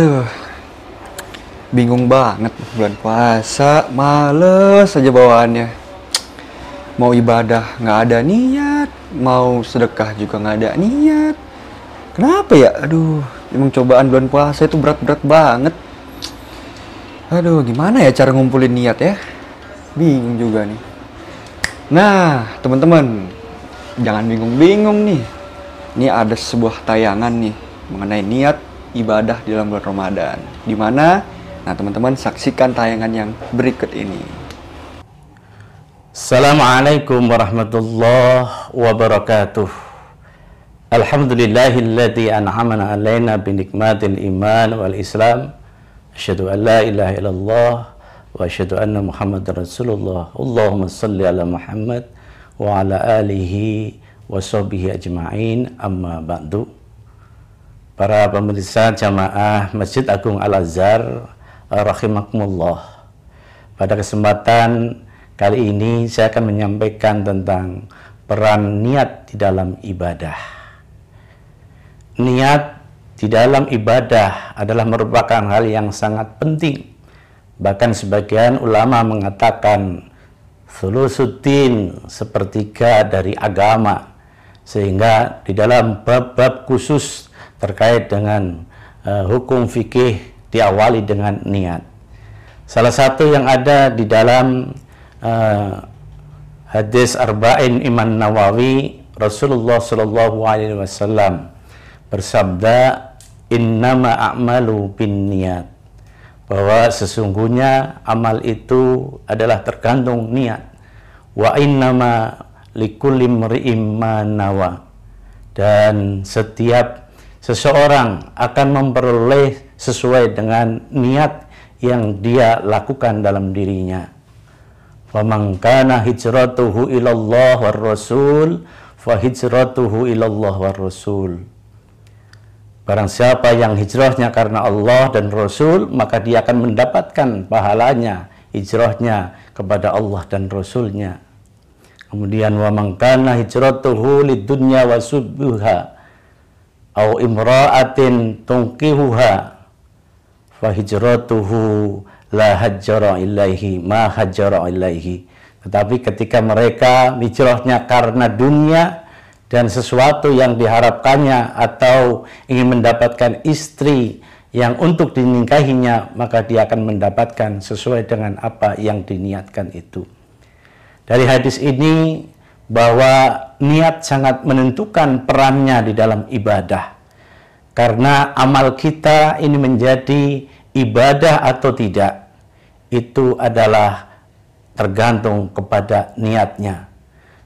Aduh, bingung banget bulan puasa, males aja bawaannya. Mau ibadah nggak ada niat, mau sedekah juga nggak ada niat. Kenapa ya? Aduh, emang cobaan bulan puasa itu berat-berat banget. Aduh, gimana ya cara ngumpulin niat ya? Bingung juga nih. Nah, teman-teman, jangan bingung-bingung nih. Ini ada sebuah tayangan nih mengenai niat ibadah di dalam bulan Ramadan. Di mana? Nah, teman-teman saksikan tayangan yang berikut ini. Assalamualaikum warahmatullahi wabarakatuh. Alhamdulillahilladzi an'amana alaina binikmatil iman wal islam. Asyhadu an la ilaha illallah wa asyhadu anna Muhammadar Rasulullah. Allahumma salli ala Muhammad wa ala alihi wa sahbihi ajma'in amma ba'du. Para pemirsa jamaah Masjid Agung Al-Azhar rahimakumullah. Pada kesempatan kali ini saya akan menyampaikan tentang peran niat di dalam ibadah. Niat di dalam ibadah adalah merupakan hal yang sangat penting. Bahkan sebagian ulama mengatakan sulusuddin sepertiga dari agama. Sehingga di dalam bab-bab khusus terkait dengan uh, hukum fikih diawali dengan niat. Salah satu yang ada di dalam uh, hadis Arba'in Imam Nawawi Rasulullah Shallallahu Alaihi Wasallam bersabda innama a'malu bin niat. Bahwa sesungguhnya amal itu adalah tergantung niat. Wa innama likulli nawa. Dan setiap seseorang akan memperoleh sesuai dengan niat yang dia lakukan dalam dirinya. Faman hijratuhu ilallah war rasul fa hijratuhu ilallah war rasul. Barang siapa yang hijrahnya karena Allah dan Rasul, maka dia akan mendapatkan pahalanya, hijrahnya kepada Allah dan Rasulnya. Kemudian wa man kana hijratuhu lidunya wa au imra'atin tunkihuha fa hijratuhu la hajjara ilaihi ma hajjara ilaihi. Tetapi ketika mereka hijrahnya karena dunia dan sesuatu yang diharapkannya atau ingin mendapatkan istri yang untuk dinikahinya, maka dia akan mendapatkan sesuai dengan apa yang diniatkan itu. Dari hadis ini bahwa niat sangat menentukan perannya di dalam ibadah. Karena amal kita ini menjadi ibadah atau tidak, itu adalah tergantung kepada niatnya.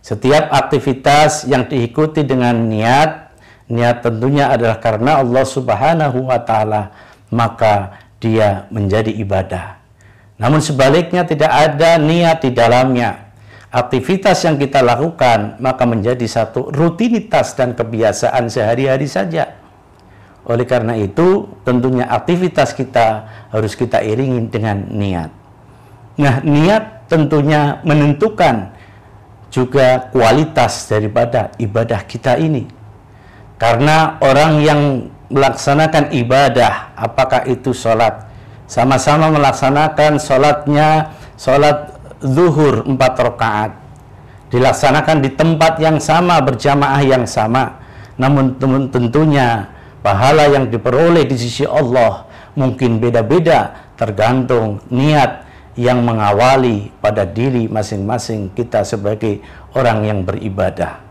Setiap aktivitas yang diikuti dengan niat, niat tentunya adalah karena Allah Subhanahu wa taala, maka dia menjadi ibadah. Namun sebaliknya tidak ada niat di dalamnya, aktivitas yang kita lakukan maka menjadi satu rutinitas dan kebiasaan sehari-hari saja. Oleh karena itu, tentunya aktivitas kita harus kita iringi dengan niat. Nah, niat tentunya menentukan juga kualitas daripada ibadah kita ini. Karena orang yang melaksanakan ibadah, apakah itu sholat, sama-sama melaksanakan sholatnya, sholat zuhur empat rakaat dilaksanakan di tempat yang sama berjamaah yang sama namun tentunya pahala yang diperoleh di sisi Allah mungkin beda-beda tergantung niat yang mengawali pada diri masing-masing kita sebagai orang yang beribadah.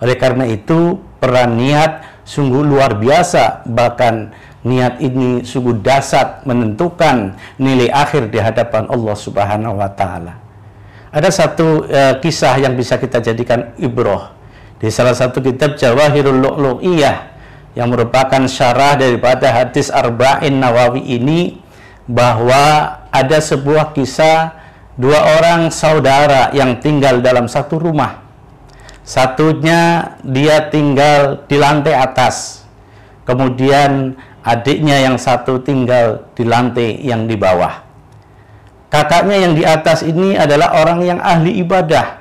Oleh karena itu, peran niat sungguh luar biasa, bahkan niat ini sungguh dasar menentukan nilai akhir di hadapan Allah Subhanahu wa taala. Ada satu uh, kisah yang bisa kita jadikan ibroh di salah satu kitab Jawahirul Lu'lu'iyah yang merupakan syarah daripada hadis Arba'in Nawawi ini bahwa ada sebuah kisah dua orang saudara yang tinggal dalam satu rumah. Satunya dia tinggal di lantai atas. Kemudian adiknya yang satu tinggal di lantai yang di bawah. Kakaknya yang di atas ini adalah orang yang ahli ibadah.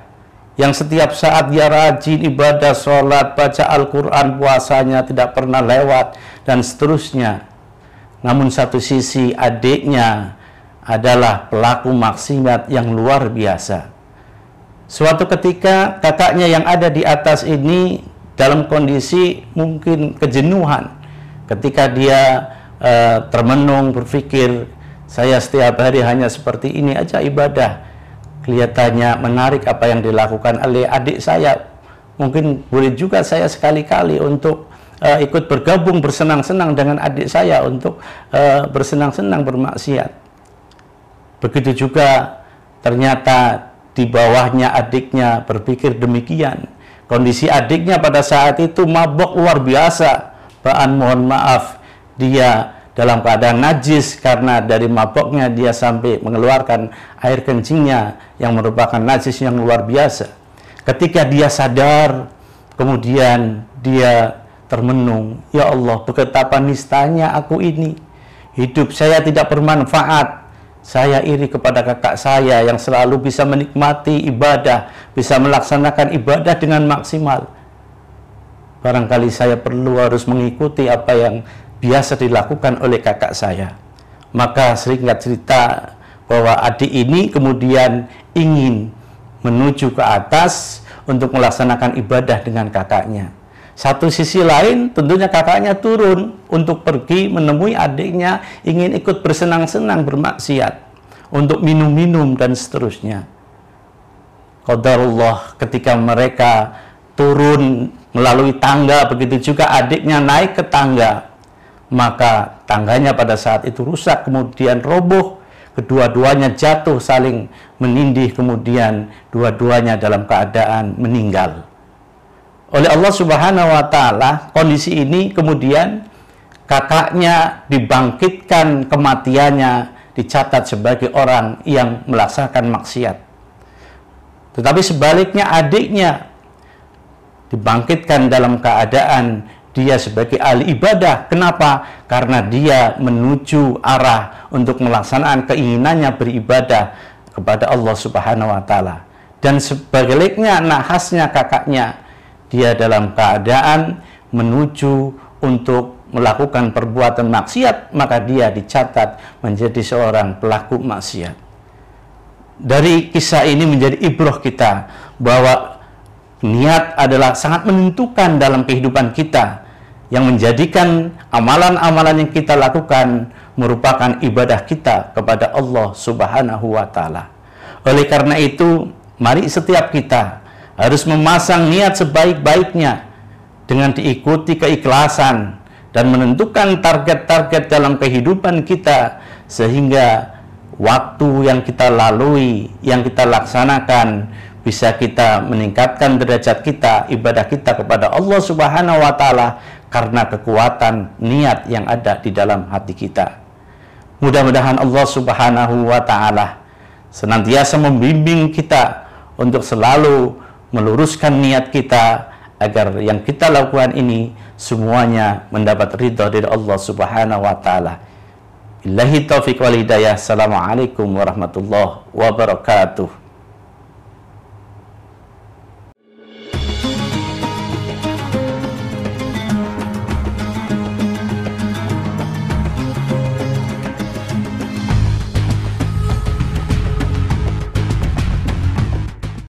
Yang setiap saat dia rajin ibadah, sholat, baca Al-Quran, puasanya tidak pernah lewat, dan seterusnya. namun satu sisi adiknya adalah pelaku maksiat yang luar biasa. Suatu ketika kakaknya yang ada di atas ini dalam kondisi mungkin kejenuhan ketika dia uh, termenung berpikir saya setiap hari hanya seperti ini aja ibadah kelihatannya menarik apa yang dilakukan oleh adik saya mungkin boleh juga saya sekali-kali untuk uh, ikut bergabung bersenang-senang dengan adik saya untuk uh, bersenang-senang bermaksiat begitu juga ternyata di bawahnya adiknya berpikir demikian. Kondisi adiknya pada saat itu mabok luar biasa. Bahan mohon maaf, dia dalam keadaan najis karena dari maboknya dia sampai mengeluarkan air kencingnya yang merupakan najis yang luar biasa. Ketika dia sadar, kemudian dia termenung, Ya Allah, betapa nistanya aku ini. Hidup saya tidak bermanfaat saya iri kepada kakak saya yang selalu bisa menikmati ibadah, bisa melaksanakan ibadah dengan maksimal. Barangkali saya perlu harus mengikuti apa yang biasa dilakukan oleh kakak saya. Maka seringat cerita bahwa adik ini kemudian ingin menuju ke atas untuk melaksanakan ibadah dengan kakaknya. Satu sisi lain tentunya kakaknya turun untuk pergi menemui adiknya ingin ikut bersenang-senang bermaksiat untuk minum-minum dan seterusnya. Qadarullah ketika mereka turun melalui tangga begitu juga adiknya naik ke tangga maka tangganya pada saat itu rusak kemudian roboh kedua-duanya jatuh saling menindih kemudian dua-duanya dalam keadaan meninggal oleh Allah Subhanahu wa taala kondisi ini kemudian kakaknya dibangkitkan kematiannya dicatat sebagai orang yang melaksanakan maksiat. Tetapi sebaliknya adiknya dibangkitkan dalam keadaan dia sebagai ahli ibadah. Kenapa? Karena dia menuju arah untuk melaksanakan keinginannya beribadah kepada Allah Subhanahu wa taala. Dan sebaliknya nahasnya kakaknya dia dalam keadaan menuju untuk melakukan perbuatan maksiat, maka dia dicatat menjadi seorang pelaku maksiat. Dari kisah ini menjadi ibroh kita bahwa niat adalah sangat menentukan dalam kehidupan kita yang menjadikan amalan-amalan yang kita lakukan merupakan ibadah kita kepada Allah Subhanahu wa taala. Oleh karena itu, mari setiap kita harus memasang niat sebaik-baiknya dengan diikuti keikhlasan dan menentukan target-target dalam kehidupan kita sehingga waktu yang kita lalui, yang kita laksanakan bisa kita meningkatkan derajat kita, ibadah kita kepada Allah Subhanahu wa taala karena kekuatan niat yang ada di dalam hati kita. Mudah-mudahan Allah Subhanahu wa taala senantiasa membimbing kita untuk selalu meluruskan niat kita agar yang kita lakukan ini semuanya mendapat ridha dari Allah Subhanahu wa taala. Billahi taufiq wal hidayah. Assalamualaikum warahmatullahi wabarakatuh.